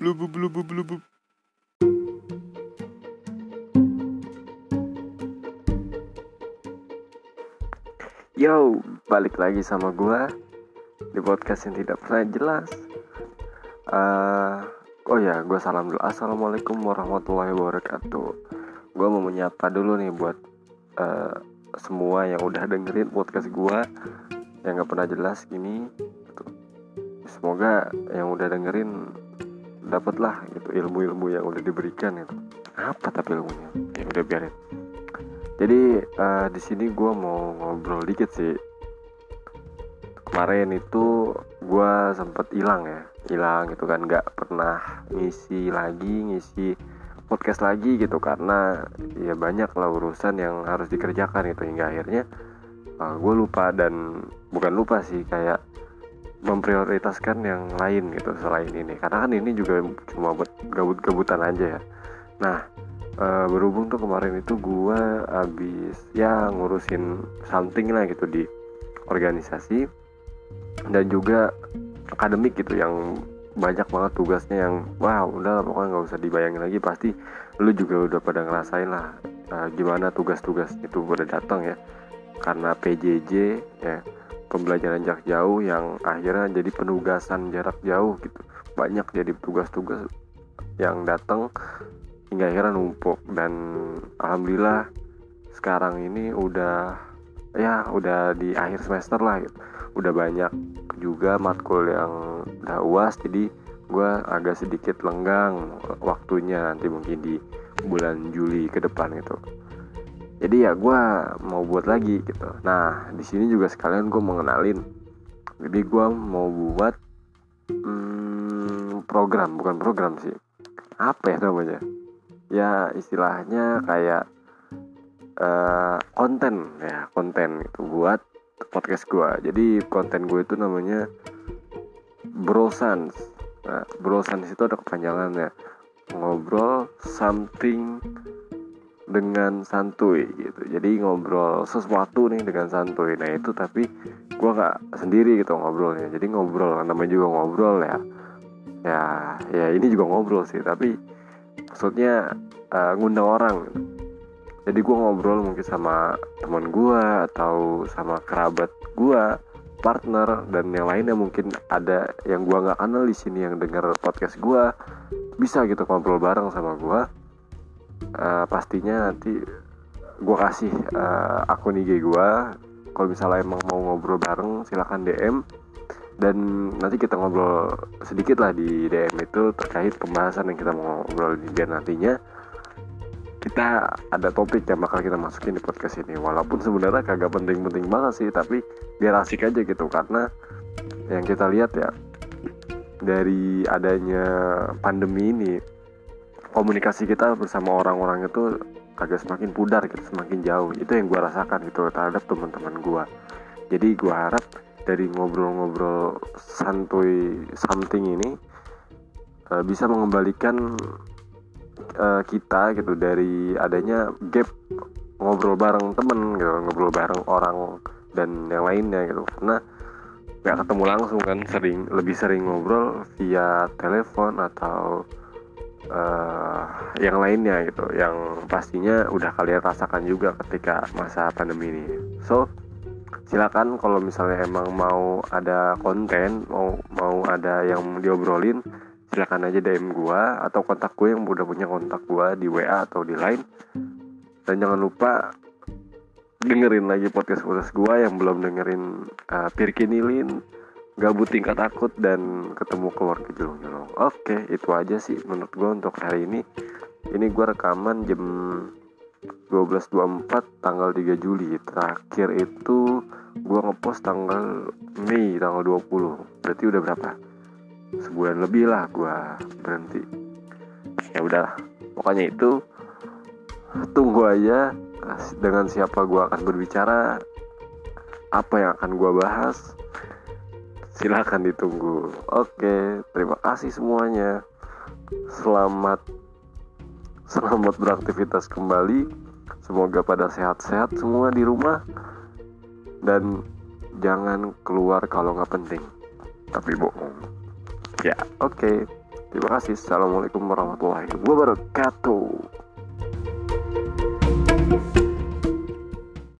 Blubub blubub blubub. Yo, balik lagi sama gua di podcast yang tidak pernah jelas. Uh, oh ya, gua salam dulu. Assalamualaikum warahmatullahi wabarakatuh. Gua mau menyapa dulu nih buat uh, semua yang udah dengerin podcast gua yang gak pernah jelas ini. Gitu. Semoga yang udah dengerin dapatlah gitu ilmu-ilmu yang udah diberikan itu. Apa tapi ilmunya? Ya udah biarin jadi uh, di sini gue mau ngobrol dikit sih kemarin itu gue sempet hilang ya hilang gitu kan nggak pernah ngisi lagi ngisi podcast lagi gitu karena ya banyak lah urusan yang harus dikerjakan gitu hingga akhirnya uh, eh, gue lupa dan bukan lupa sih kayak memprioritaskan yang lain gitu selain ini. Karena kan ini juga cuma buat gabut-gabutan aja ya. Nah uh, berhubung tuh kemarin itu gue abis ya ngurusin something lah gitu di organisasi. Dan juga akademik gitu yang banyak banget tugasnya yang wow udah pokoknya nggak usah dibayangin lagi. Pasti lu juga udah pada ngerasain lah uh, gimana tugas-tugas itu udah datang ya karena PJJ ya pembelajaran jarak jauh yang akhirnya jadi penugasan jarak jauh gitu. Banyak jadi tugas-tugas yang datang hingga akhirnya numpuk. Dan alhamdulillah sekarang ini udah ya udah di akhir semester lah gitu. Udah banyak juga matkul yang udah uas jadi gue agak sedikit lenggang waktunya. Nanti mungkin di bulan Juli ke depan gitu jadi ya gue mau buat lagi gitu. Nah di sini juga sekalian gue mengenalin jadi gue mau buat hmm, program bukan program sih. Apa ya namanya? Ya istilahnya kayak uh, konten ya konten itu buat podcast gue jadi konten gue itu namanya brosans nah brosans itu ada kepanjangannya. Ngobrol something dengan santuy gitu. Jadi ngobrol sesuatu nih dengan santuy. Nah itu tapi gue nggak sendiri gitu ngobrolnya. Jadi ngobrol namanya juga ngobrol ya. Ya ya ini juga ngobrol sih. Tapi maksudnya uh, ngundang orang. Jadi gue ngobrol mungkin sama teman gue atau sama kerabat gue partner dan yang lainnya mungkin ada yang gue nggak kenal di sini yang dengar podcast gue bisa gitu ngobrol bareng sama gue uh, pastinya nanti gue kasih uh, akun IG gue kalau misalnya emang mau ngobrol bareng silahkan DM dan nanti kita ngobrol sedikit lah di DM itu terkait pembahasan yang kita mau ngobrol di biar nantinya. Kita ada topik yang bakal kita masukin di podcast ini. Walaupun sebenarnya kagak penting-penting banget sih tapi biar asik aja gitu. Karena yang kita lihat ya dari adanya pandemi ini komunikasi kita bersama orang-orang itu kagak semakin pudar gitu semakin jauh. Itu yang gue rasakan gitu terhadap teman-teman gue jadi gue harap dari ngobrol-ngobrol santuy something ini uh, bisa mengembalikan uh, kita gitu dari adanya gap ngobrol bareng temen gitu ngobrol bareng orang dan yang lainnya gitu. Karena nggak ketemu langsung kan sering lebih sering ngobrol via telepon atau uh, yang lainnya gitu yang pastinya udah kalian rasakan juga ketika masa pandemi ini. So silakan kalau misalnya emang mau ada konten mau mau ada yang diobrolin silakan aja DM gua atau kontak gue yang udah punya kontak gua di WA atau di Line. Dan jangan lupa dengerin lagi podcast podcast gua yang belum dengerin uh, Pirkinilin gabut tingkat takut dan ketemu keluarga jelong-jelong oke itu aja sih menurut gua untuk hari ini. Ini gua rekaman jam 12.24 tanggal 3 Juli. Terakhir itu gue ngepost tanggal Mei tanggal 20 berarti udah berapa? Sebulan lebih lah gue berhenti. Ya udah pokoknya itu tunggu aja dengan siapa gue akan berbicara apa yang akan gue bahas silahkan ditunggu oke terima kasih semuanya selamat Selamat beraktivitas kembali. Semoga pada sehat-sehat semua di rumah. Dan jangan keluar kalau nggak penting. Tapi bohong. Ya, oke. Okay. terima kasih assalamualaikum warahmatullahi wabarakatuh